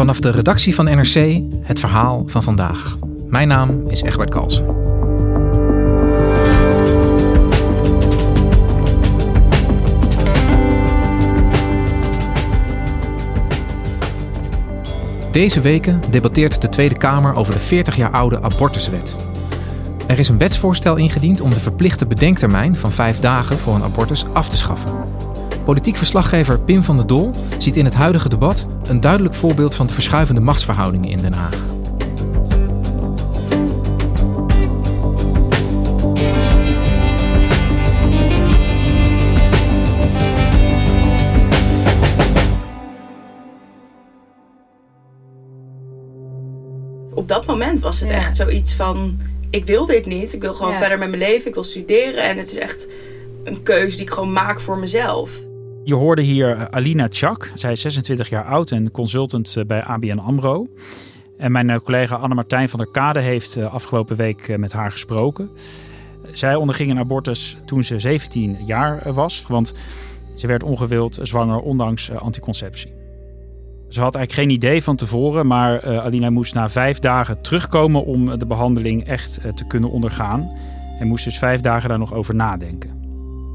Vanaf de redactie van NRC het verhaal van vandaag. Mijn naam is Egbert Kalsen. Deze weken debatteert de Tweede Kamer over de 40 jaar oude abortuswet. Er is een wetsvoorstel ingediend om de verplichte bedenktermijn van vijf dagen voor een abortus af te schaffen. Politiek verslaggever Pim van der Dol ziet in het huidige debat een duidelijk voorbeeld van de verschuivende machtsverhoudingen in Den Haag. Op dat moment was het echt zoiets van: ik wil dit niet. Ik wil gewoon verder met mijn leven. Ik wil studeren. En het is echt een keuze die ik gewoon maak voor mezelf. Je hoorde hier Alina Chak. Zij is 26 jaar oud en consultant eh, bij ABN AMRO. En mijn eh, collega Anne-Martijn van der Kade heeft eh, afgelopen week met haar gesproken. Zij onderging een abortus toen ze 17 jaar was, want ze werd ongewild zwanger ondanks anticonceptie. Ze had eigenlijk geen idee van tevoren, maar Alina moest na vijf dagen terugkomen om de behandeling echt te kunnen ondergaan. En moest dus vijf dagen daar nog over nadenken.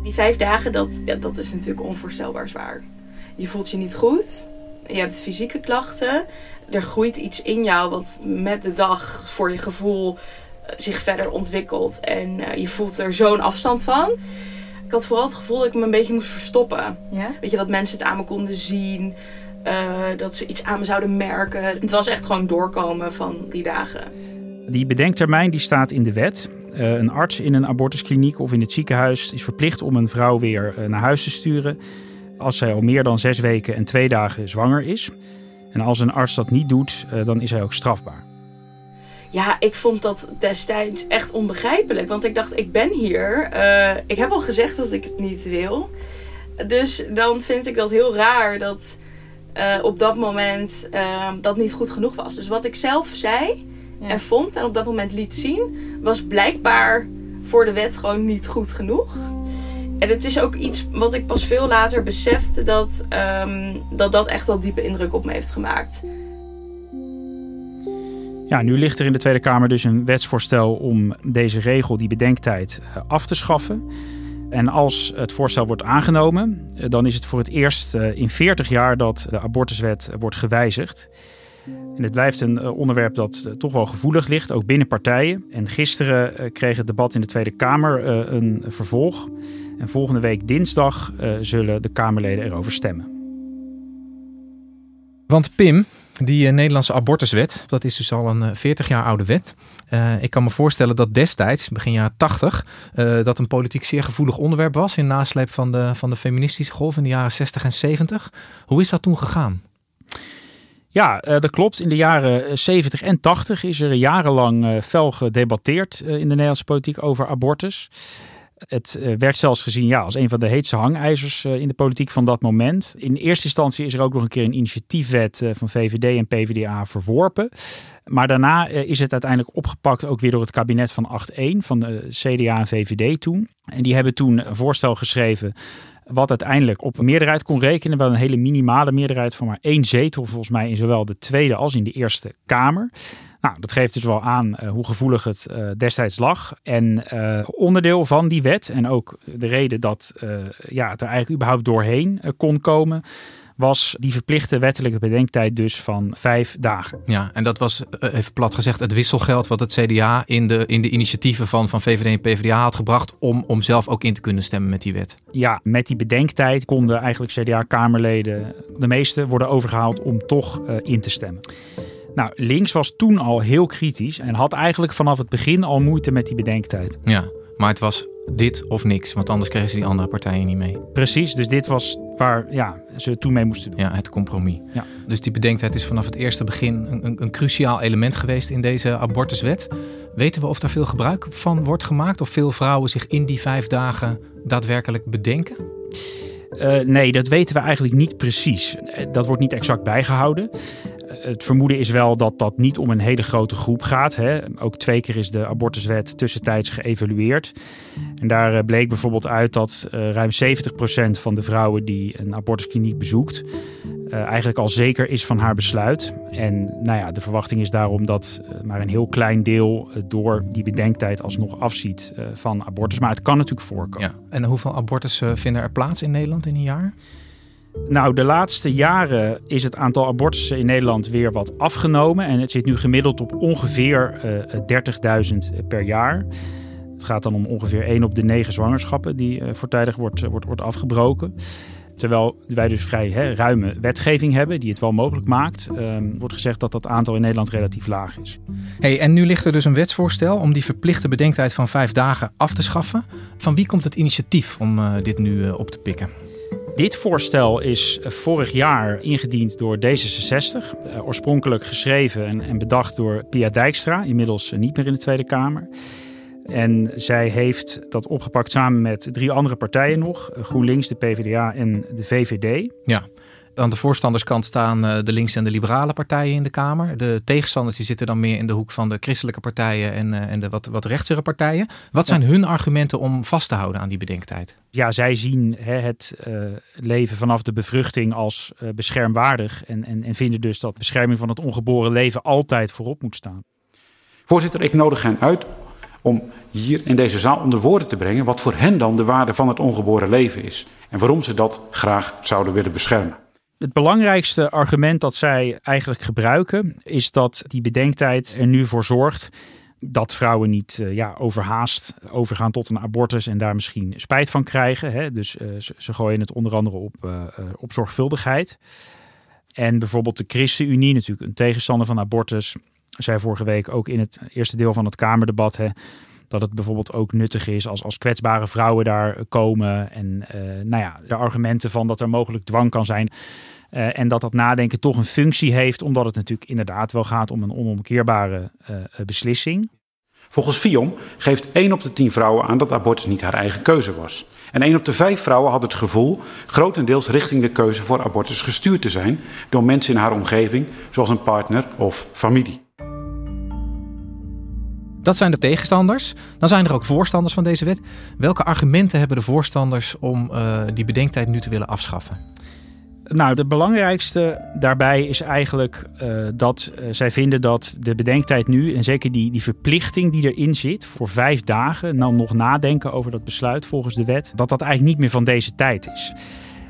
Die vijf dagen, dat, ja, dat is natuurlijk onvoorstelbaar zwaar. Je voelt je niet goed. Je hebt fysieke klachten. Er groeit iets in jou wat met de dag voor je gevoel eh, zich verder ontwikkelt. En uh, je voelt er zo'n afstand van. Ik had vooral het gevoel dat ik me een beetje moest verstoppen. Ja? Weet je, dat mensen het aan me konden zien. Uh, dat ze iets aan me zouden merken. Het was echt gewoon doorkomen van die dagen. Die bedenktermijn die staat in de wet. Uh, een arts in een abortuskliniek of in het ziekenhuis is verplicht om een vrouw weer uh, naar huis te sturen als zij al meer dan zes weken en twee dagen zwanger is. En als een arts dat niet doet, uh, dan is hij ook strafbaar. Ja, ik vond dat destijds echt onbegrijpelijk. Want ik dacht, ik ben hier. ik heb al gezegd dat ik het niet wil. Dus dan vind ik dat heel raar dat op dat moment dat niet goed genoeg was. Dus wat ik zelf zei, ja. en vond en op dat moment liet zien, was blijkbaar voor de wet gewoon niet goed genoeg. En het is ook iets wat ik pas veel later besefte dat um, dat, dat echt wel diepe indruk op me heeft gemaakt. Ja, nu ligt er in de Tweede Kamer dus een wetsvoorstel om deze regel, die bedenktijd, eh, af te schaffen. En als het voorstel wordt aangenomen, eh, dan is het voor het eerst eh, in 40 jaar dat de abortuswet wordt gewijzigd. En het blijft een eh, onderwerp dat eh, toch wel gevoelig ligt, ook binnen partijen. En gisteren eh, kreeg het debat in de Tweede Kamer een vervolg. En volgende week dinsdag zullen de Kamerleden erover stemmen. Want Pim, die Nederlandse abortuswet, dat is dus al een 40 jaar oude wet. Ik kan me voorstellen dat destijds, begin jaren 80, uh, dat een politiek zeer gevoelig onderwerp was in nasleep van de, van de feministische golf in de jaren 60 en 70. Hoe is dat toen gegaan? Ja, uh, dat klopt. In de jaren 70 en 80 is er jarenlang uh, fel gedebatteerd in de Nederlandse politiek over abortus. Het werd zelfs gezien ja, als een van de heetste hangijzers in de politiek van dat moment. In eerste instantie is er ook nog een keer een initiatiefwet van VVD en PvdA verworpen. Maar daarna is het uiteindelijk opgepakt ook weer door het kabinet van 8-1 van de CDA en VVD toen. En die hebben toen een voorstel geschreven wat uiteindelijk op een meerderheid kon rekenen. Wel een hele minimale meerderheid van maar één zetel, volgens mij, in zowel de Tweede als in de Eerste Kamer. Nou, dat geeft dus wel aan uh, hoe gevoelig het uh, destijds lag. En uh, onderdeel van die wet, en ook de reden dat ja, het er eigenlijk überhaupt doorheen kon komen, was die verplichte wettelijke bedenktijd dus van vijf dagen. Ja, en dat was, eh, even plat gezegd, het wisselgeld wat het CDA in de, in de initiatieven van, van VVD en PvdA had gebracht om, om zelf ook in te kunnen stemmen met die wet. Ja, met die bedenktijd konden eigenlijk CDA-kamerleden, de meeste, worden overgehaald om toch uh, in te stemmen. Nou, links was toen al heel kritisch en had eigenlijk vanaf het begin al moeite met die bedenktijd. Ja, maar het was dit of niks, want anders kregen ze die andere partijen niet mee. Precies, dus dit was waar ja, ze toen mee moesten doen. Ja, het compromis. Ja. Dus die bedenktijd is vanaf het eerste begin een, een, een, cruciaal element geweest in deze abortuswet. Weten we of daar veel gebruik van wordt gemaakt? Of veel vrouwen zich in die vijf dagen daadwerkelijk bedenken? Uh, nee, dat weten we eigenlijk niet precies. Dat wordt niet exact bijgehouden het vermoeden is wel dat dat niet om een hele grote groep gaat. Hè. Ook twee keer is de abortuswet tussentijds geëvalueerd. En daar eh, bleek bijvoorbeeld uit dat ruim 70% van de vrouwen die een abortuskliniek bezoekt, eigenlijk al zeker is van haar besluit. En nou ja, de verwachting is daarom dat maar een heel klein deel door die bedenktijd alsnog afziet van abortus. Maar het kan natuurlijk voorkomen. Ja. En hoeveel abortussen vinden er plaats in Nederland in een jaar? Nou, de laatste jaren is het aantal abortussen in Nederland weer wat afgenomen. En het zit nu gemiddeld op ongeveer uh, 30.000 per jaar. Het gaat dan om ongeveer 1 op de 9 zwangerschappen die uh, voortijdig wordt, wordt, wordt afgebroken. Terwijl wij dus vrij hè, ruime wetgeving hebben die het wel mogelijk maakt, um, wordt gezegd dat dat aantal in Nederland relatief laag is. Hey, en nu ligt er dus een wetsvoorstel om die verplichte bedenktijd van vijf dagen af te schaffen. Van wie komt het initiatief om uh, dit nu op te pikken? Dit voorstel is vorig jaar ingediend door D66. Uh, oorspronkelijk geschreven en, en, bedacht door Pia Dijkstra, inmiddels niet meer in de Tweede Kamer. En zij heeft dat opgepakt samen met drie andere partijen nog: GroenLinks, de PvdA en de VVD. Ja. Aan de voorstanderskant staan eh, de linkse en de liberale partijen in de Kamer. De tegenstanders die zitten dan meer in de hoek van de christelijke partijen en, uh, en de wat, wat rechtsere partijen. Wat zijn hun argumenten om vast te houden aan die bedenktijd? Ja, zij zien hè, het uh, leven vanaf de bevruchting als beschermwaardig. En, en, en vinden dus dat bescherming van het ongeboren leven altijd voorop moet staan. Voorzitter, ik nodig hen uit om hier in deze zaal onder woorden te brengen wat voor hen dan de waarde van het ongeboren leven is. En waarom ze dat graag zouden willen beschermen. Het belangrijkste argument dat zij eigenlijk gebruiken is dat die bedenktijd er nu voor zorgt dat vrouwen niet uh, ja, overhaast overgaan tot een abortus en daar misschien spijt van krijgen. Hè? Dus uh, ze, gooien het onder andere op, uh, op zorgvuldigheid. En bijvoorbeeld de ChristenUnie, natuurlijk een tegenstander van abortus, zei vorige week ook in het eerste deel van het Kamerdebat. Hè, dat het bijvoorbeeld ook nuttig is als, als kwetsbare vrouwen daar komen. En uh, nou ja, de argumenten van dat er mogelijk dwang kan zijn. Uh, en dat dat nadenken toch een functie heeft, omdat het natuurlijk inderdaad wel gaat om een onomkeerbare uh, beslissing. Volgens FIOM geeft 1 op de 10 vrouwen aan dat abortus niet haar eigen keuze was. En 1 op de 5 vrouwen had het gevoel grotendeels richting de keuze voor abortus gestuurd te zijn door mensen in haar omgeving, zoals een partner of familie. Dat zijn de tegenstanders. Dan zijn er ook voorstanders van deze wet. Welke argumenten hebben de voorstanders om uh, die bedenktijd nu te willen afschaffen? Nou, de belangrijkste daarbij is eigenlijk uh, dat uh, zij vinden dat de bedenktijd nu, en zeker die, die verplichting die erin zit voor vijf dagen, nou nog nadenken over dat besluit volgens de wet, dat dat eigenlijk niet meer van deze tijd is.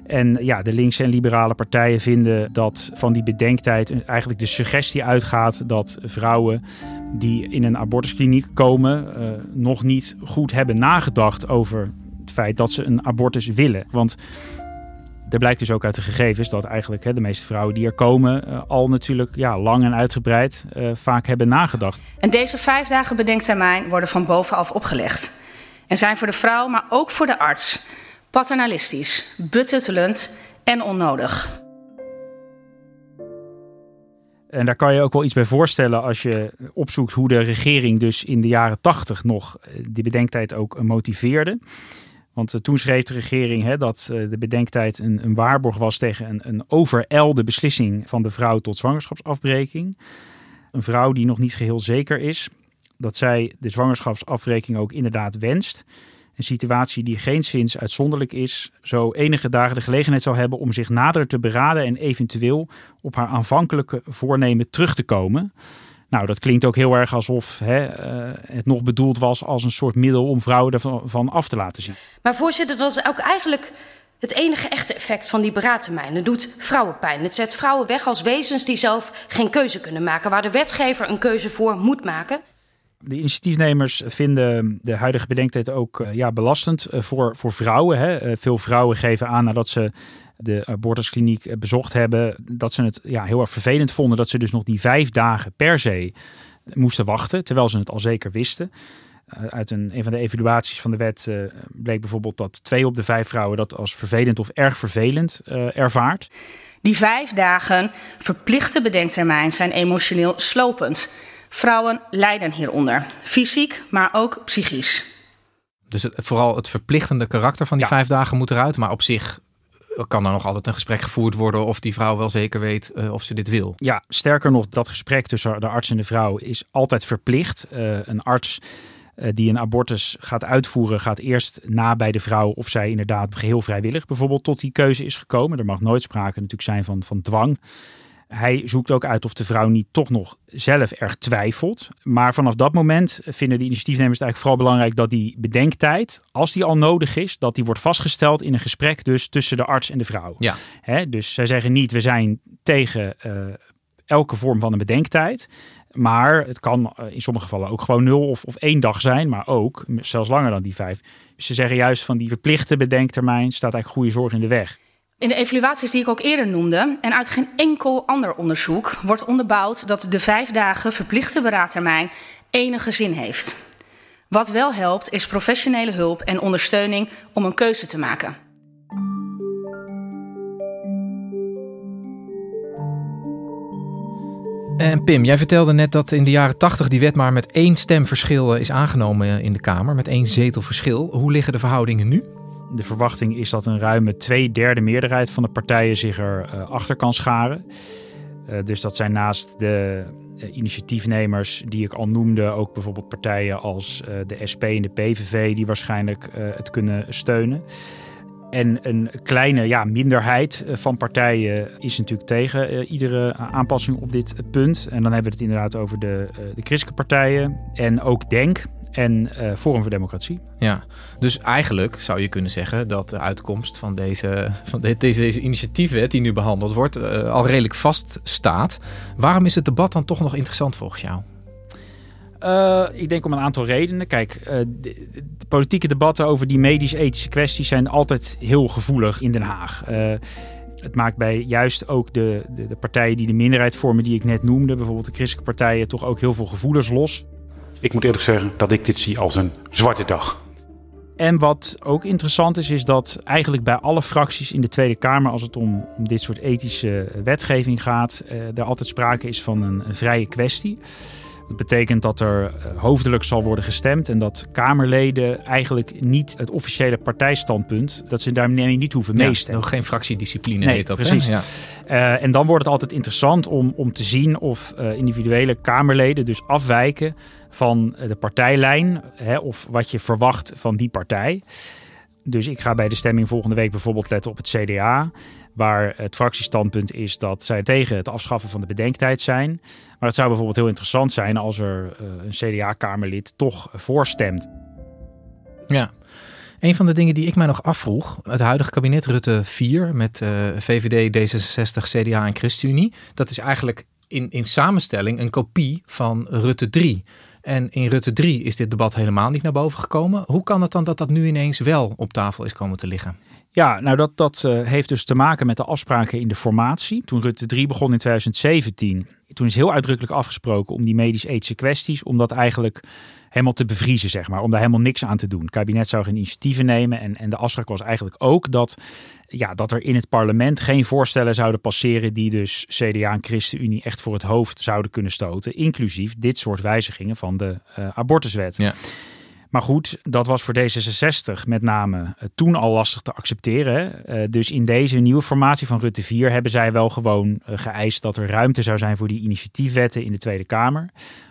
En ja, de linkse en liberale partijen vinden dat van die bedenktijd eigenlijk de suggestie uitgaat dat vrouwen die in een abortuskliniek komen uh, nog niet goed hebben nagedacht over het feit dat ze een abortus willen. Want er blijkt dus ook uit de gegevens dat eigenlijk hè, de meeste vrouwen die er komen uh, al natuurlijk ja, lang en uitgebreid uh, vaak hebben nagedacht. En deze vijf dagen bedenktermijn worden van bovenaf opgelegd. En zijn voor de vrouw, maar ook voor de arts paternalistisch, betuttelend en onnodig. En daar kan je ook wel iets bij voorstellen als je opzoekt hoe de regering dus in de jaren tachtig nog die bedenktijd ook motiveerde. Want uh, toen schreef de regering hè, dat uh, de bedenktijd een, een, waarborg was tegen een, een overelde beslissing van de vrouw tot zwangerschapsafbreking. Een vrouw die nog niet geheel zeker is dat zij de zwangerschapsafbreking ook inderdaad wenst. Een situatie die geenszins uitzonderlijk is, zo enige dagen de gelegenheid zou hebben om zich nader te beraden en eventueel op haar aanvankelijke voornemen terug te komen. Nou, dat klinkt ook heel erg alsof hè, uh, het nog bedoeld was als een soort middel om vrouwen ervan af te laten zien. Maar voorzitter, dat is ook eigenlijk Het enige echte effect van die beraadtermijn. Het doet vrouwen pijn. Het zet vrouwen weg als wezens die zelf geen keuze kunnen maken. Waar de wetgever een keuze voor moet maken. De initiatiefnemers vinden de huidige bedenktijd ook uh, ja, belastend uh, voor, voor vrouwen. Hè. Uh, veel vrouwen geven aan nadat ze de abortuskliniek bezocht hebben, dat ze het ja, heel erg vervelend vonden dat ze dus nog die vijf dagen per se moesten wachten, terwijl ze het al zeker wisten. uit een, een van de evaluaties van de wet bleek bijvoorbeeld dat twee op de vijf vrouwen dat als vervelend of erg vervelend ervaart. Die vijf dagen verplichte bedenktermijn zijn emotioneel slopend. Vrouwen lijden hieronder, fysiek, maar ook psychisch. Dus het, vooral het verplichtende karakter van die ja. vijf dagen moet eruit, maar op zich kan er nog altijd een gesprek gevoerd worden of die vrouw wel zeker weet uh, of ze dit wil. Ja, sterker nog, dat gesprek tussen de arts en de vrouw is altijd verplicht. Uh, een arts uh, die een abortus gaat uitvoeren, gaat eerst na bij de vrouw of zij inderdaad geheel vrijwillig bijvoorbeeld tot die keuze is gekomen. Er mag nooit sprake natuurlijk zijn van, van dwang. Hij zoekt ook uit of de vrouw niet toch nog zelf erg twijfelt. Maar vanaf dat moment vinden de initiatiefnemers het eigenlijk vooral belangrijk dat die bedenktijd, als die al nodig is, dat die wordt vastgesteld in een gesprek dus tussen de arts en de vrouw. Ja. Hè, dus zij zeggen niet, we zijn tegen uh, elke vorm van een bedenktijd. Maar het kan in sommige gevallen ook gewoon nul of, of één dag zijn, maar ook zelfs langer dan die vijf. Ze zeggen juist van die verplichte bedenktermijn staat eigenlijk goede zorg in de weg. In de evaluaties die ik ook eerder noemde en uit geen enkel ander onderzoek wordt onderbouwd dat de vijf dagen verplichte beraadtermijn enige zin heeft. Wat wel helpt is professionele hulp en ondersteuning om een keuze te maken. En Pim, jij vertelde net dat in de jaren 80 die wet maar met één stemverschil is aangenomen in de Kamer, met één zetelverschil. Hoe liggen de verhoudingen nu? De verwachting is dat een ruime twee derde meerderheid van de partijen zich erachter uh, achter kan scharen. Uh, dus dat zijn naast de uh, initiatiefnemers die ik al noemde, ook bijvoorbeeld partijen als de SP en de PVV die waarschijnlijk het kunnen steunen. En een kleine ja, minderheid van partijen is natuurlijk tegen iedere aanpassing op dit punt. En dan hebben we het inderdaad over de, de christelijke partijen en ook DENK, en uh, Forum voor Democratie. Ja, dus eigenlijk zou je kunnen zeggen dat de uitkomst van deze, van de, deze, deze initiatiefwet die nu behandeld wordt uh, al redelijk vaststaat. Waarom is het debat dan toch nog interessant volgens jou? Uh, ik denk om een aantal redenen. Kijk, de, de, politieke debatten over die medisch-ethische kwesties zijn altijd heel gevoelig in Den Haag. het maakt bij juist ook de, de, de partijen die de minderheid vormen, die ik net noemde, bijvoorbeeld de christelijke partijen, toch ook heel veel gevoelens los. Ik moet eerlijk zeggen dat ik dit zie als een zwarte dag. En wat ook interessant is, is dat eigenlijk bij alle fracties in de Tweede Kamer, als het om, om dit soort ethische wetgeving gaat, eh, er altijd sprake is van een, een vrije kwestie. Dat betekent dat er hoofdelijk zal worden gestemd en dat Kamerleden eigenlijk niet het officiële partijstandpunt, dat ze daarmee niet hoeven ja, meestemmen. Nog geen fractiediscipline nee, heet dat. Precies. Ja. Uh, en dan wordt het altijd interessant om, om te zien of uh, individuele Kamerleden dus afwijken van de partijlijn hè, of wat je verwacht van die partij. Dus ik ga bij de stemming volgende week bijvoorbeeld letten op het CDA. Waar het fractiestandpunt is dat zij tegen het afschaffen van de bedenktijd zijn. Maar het zou bijvoorbeeld heel interessant zijn als er uh, een CDA-Kamerlid toch voorstemt. Ja. Een van de dingen die ik mij nog afvroeg, het huidige kabinet Rutte 4 met VVD, D66, CDA en ChristenUnie, dat is eigenlijk in, in samenstelling een kopie van Rutte 3. En in Rutte 3 is dit debat helemaal niet naar boven gekomen. Hoe kan het dan dat dat nu ineens wel op tafel is komen te liggen? Ja, nou dat, dat uh, heeft dus te maken met de afspraken in de formatie. Toen Rutte 3 begon in 2017, toen is heel uitdrukkelijk afgesproken om die medisch-ethische kwesties, om dat eigenlijk helemaal te bevriezen, zeg maar. Om daar helemaal niks aan te doen. Het kabinet zou geen initiatieven nemen. En, en de afspraak was eigenlijk ook dat, ja, dat er in het parlement geen voorstellen zouden passeren die dus CDA en ChristenUnie echt voor het hoofd zouden kunnen stoten. Inclusief dit soort wijzigingen van de uh, abortuswet. Ja. Maar goed, dat was voor D66 met name uh, toen al lastig te accepteren. Uh, dus in deze nieuwe formatie van Rutte 4 hebben zij wel gewoon uh, geëist dat er ruimte zou zijn voor die initiatiefwetten in de Tweede Kamer.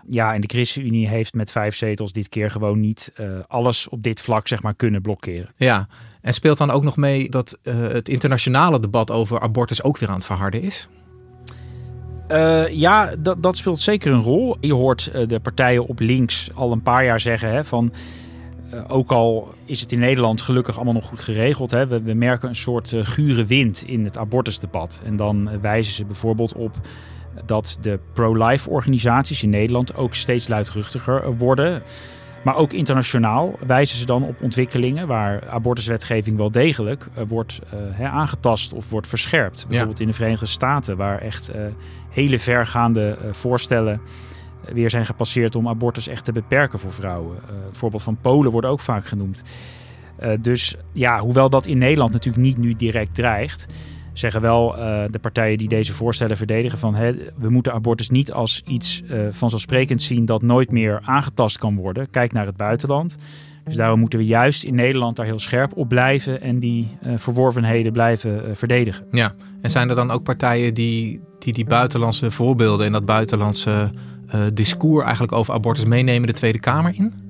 Ja, en de ChristenUnie heeft met vijf zetels dit keer gewoon niet alles op dit vlak zeg maar kunnen blokkeren. Ja, en speelt dan ook nog mee dat het internationale debat over abortus ook weer aan het verharden is? Uh, ja, dat, dat speelt zeker een rol. Je hoort uh, de partijen op links al een paar jaar zeggen hè, van. ook al is het in Nederland gelukkig allemaal nog goed geregeld. Hè. We, we merken een soort gure wind in het abortusdebat. En dan wijzen ze bijvoorbeeld op dat de pro-life organisaties in Nederland ook steeds luidruchtiger worden. Maar ook internationaal wijzen ze dan op ontwikkelingen waar abortuswetgeving wel degelijk uh, wordt uh, aangetast of wordt verscherpt. Bijvoorbeeld in de Verenigde Staten, waar echt uh, hele vergaande voorstellen weer zijn gepasseerd om abortus echt te beperken voor vrouwen. het voorbeeld van Polen wordt ook vaak genoemd. dus ja, hoewel dat in Nederland natuurlijk niet nu direct dreigt, zeggen wel uh, de partijen die deze voorstellen verdedigen van hè, we moeten abortus niet als iets uh, vanzelfsprekend zien dat nooit meer aangetast kan worden. Kijk naar het buitenland. Dus daarom moeten we juist in Nederland daar heel scherp op blijven en die uh, verworvenheden blijven verdedigen. Ja, en zijn er dan ook partijen die die, die buitenlandse voorbeelden en dat buitenlandse discours eigenlijk over abortus meenemen de Tweede Kamer in?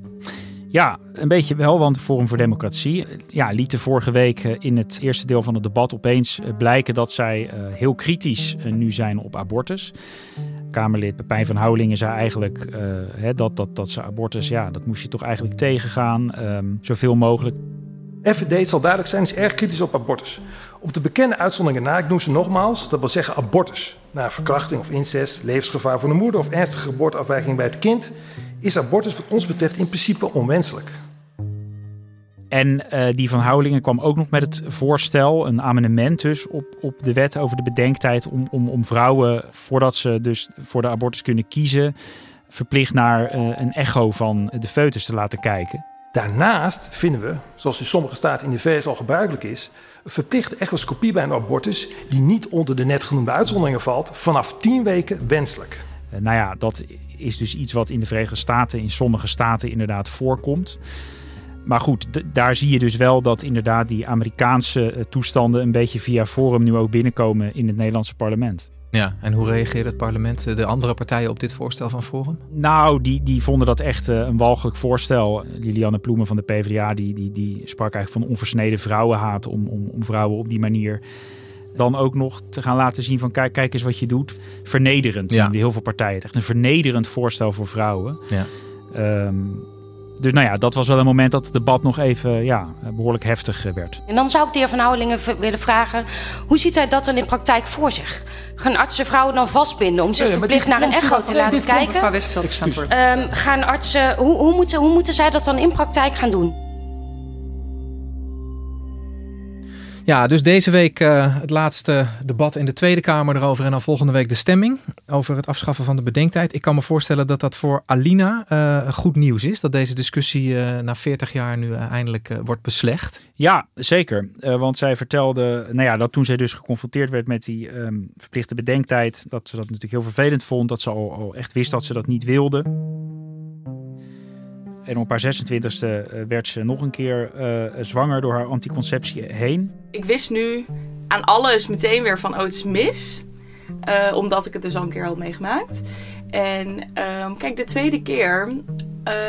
Ja, een beetje wel, want Forum voor Democratie ja, liet de vorige week in het eerste deel van het debat opeens blijken dat zij heel kritisch nu zijn op abortus. Kamerlid Pepijn van Houwelingen zei eigenlijk hè, dat, dat, dat ze abortus, ja, dat moest je toch eigenlijk tegengaan, um, zoveel mogelijk. FVD zal duidelijk zijn, is erg kritisch op abortus. Op de bekende uitzonderingen na, ik noem ze nogmaals, dat wil zeggen abortus. Na verkrachting of incest, levensgevaar voor de moeder of ernstige geboorteafwijking bij het kind, is abortus wat ons betreft in principe onwenselijk. En uh, die van Houwelingen kwam ook nog met het voorstel, een amendement dus, op, op de wet over de bedenktijd om, om, om vrouwen, voordat ze dus voor de abortus kunnen kiezen, verplicht naar uh, een echo van de foetus te laten kijken. Daarnaast vinden we, zoals in sommige staten in de VS al gebruikelijk is, verplichte echoscopie bij een abortus die niet onder de net genoemde uitzonderingen valt, vanaf 10 weken wenselijk. Uh, nou ja, dat is dus iets wat in de Verenigde Staten, in sommige staten inderdaad voorkomt. Maar goed, daar zie je dus wel dat inderdaad die Amerikaanse toestanden een beetje via Forum nu ook binnenkomen in het Nederlandse parlement. Ja, en hoe reageert het parlement, de andere partijen, op dit voorstel van Forum? Nou, die, die vonden dat echt een walgelijk voorstel. Lilianne Ploemen van de PvdA, die, die, die sprak eigenlijk van onversneden vrouwenhaat om, om, om vrouwen op die manier dan ook nog te gaan laten zien van kijk, kijk eens wat je doet. Vernederend. Ja. Heel veel partijen. Echt een vernederend voorstel voor vrouwen. Ja. Um, dus nou ja, dat was wel een moment dat het debat nog even ja, behoorlijk heftig werd. En dan zou ik de heer Van Houwelingen willen vragen... hoe ziet hij dat dan in praktijk voor zich? Gaan artsen vrouwen dan vastbinden om zich verplicht naar een echo te laten kijken? Um, gaan artsen, hoe, hoe, moeten, hoe moeten zij dat dan in praktijk gaan doen? Ja, dus deze week uh, het laatste debat in de Tweede Kamer erover en dan volgende week de stemming over het afschaffen van de bedenktijd. Ik kan me voorstellen dat dat voor Alina uh, goed nieuws is, dat deze discussie uh, na 40 jaar nu eindelijk wordt beslecht. Ja, zeker. want zij vertelde nou ja, dat toen zij dus geconfronteerd werd met die um, verplichte bedenktijd, dat ze dat natuurlijk heel vervelend vond, dat ze al, al echt wist dat ze dat niet wilde. En op haar 26e werd ze nog een keer uh, zwanger door haar anticonceptie heen. Ik wist nu aan alles meteen weer van, oh het is mis. Uh, omdat ik het dus al een keer had meegemaakt. En uh, kijk, de tweede keer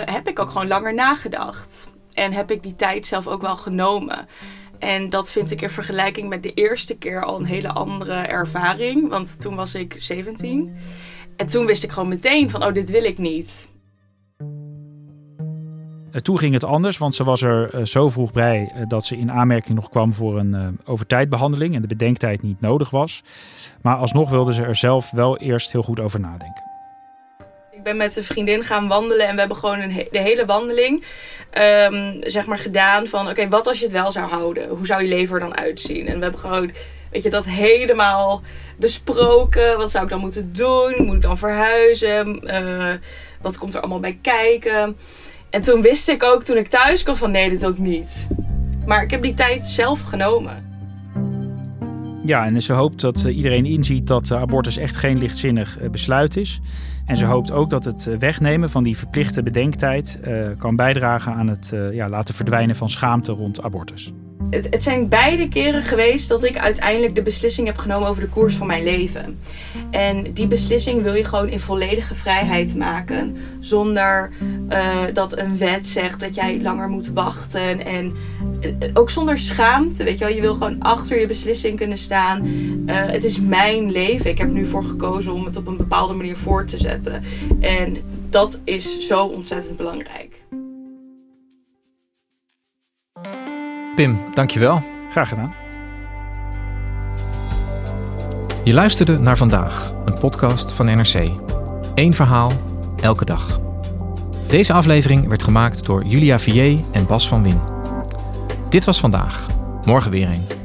heb ik ook gewoon langer nagedacht. En heb ik die tijd zelf ook wel genomen. En dat vind ik in vergelijking met de eerste keer al een hele andere ervaring. Want toen was ik 17. En toen wist ik gewoon meteen van, oh dit wil ik niet. Uh, toen ging het anders, want ze was er uh, zo vroeg bij uh, dat ze in aanmerking nog kwam voor een overtijdbehandeling en de bedenktijd niet nodig was. Maar alsnog wilde ze er zelf wel eerst heel goed over nadenken. Ik ben met een vriendin gaan wandelen en we hebben gewoon de hele wandeling um, zeg maar gedaan van oké, wat als je het wel zou houden? Hoe zou je leven er dan uitzien? En we hebben gewoon, weet je, dat helemaal besproken. Wat zou ik dan moeten doen? Moet ik dan verhuizen? wat komt er allemaal bij kijken? En toen wist ik ook toen ik thuis kwam van nee, dit ook niet. Maar ik heb die tijd zelf genomen. Ja, en ze hoopt dat uh, iedereen inziet dat uh, abortus echt geen lichtzinnig uh, besluit is. En ze hoopt ook dat het wegnemen van die verplichte bedenktijd kan bijdragen aan het ja, laten verdwijnen van schaamte rond abortus. Het, het, zijn beide keren geweest dat ik uiteindelijk de beslissing heb genomen over de koers van mijn leven. En die beslissing wil je gewoon in volledige vrijheid maken. Zonder uh, dat een wet zegt dat jij langer moet wachten. En uh, ook zonder schaamte. Weet je wel, je wil gewoon achter je beslissing kunnen staan. Uh, het is mijn leven. Ik heb nu voor gekozen om het op een bepaalde manier voor te zetten. En dat is zo ontzettend belangrijk. Pim, dankjewel. Graag gedaan. Je luisterde naar vandaag, een podcast van NRC. Eén verhaal, elke dag. Deze aflevering werd gemaakt door Julia Vier en Bas van Win. Dit was vandaag. Morgen weer een.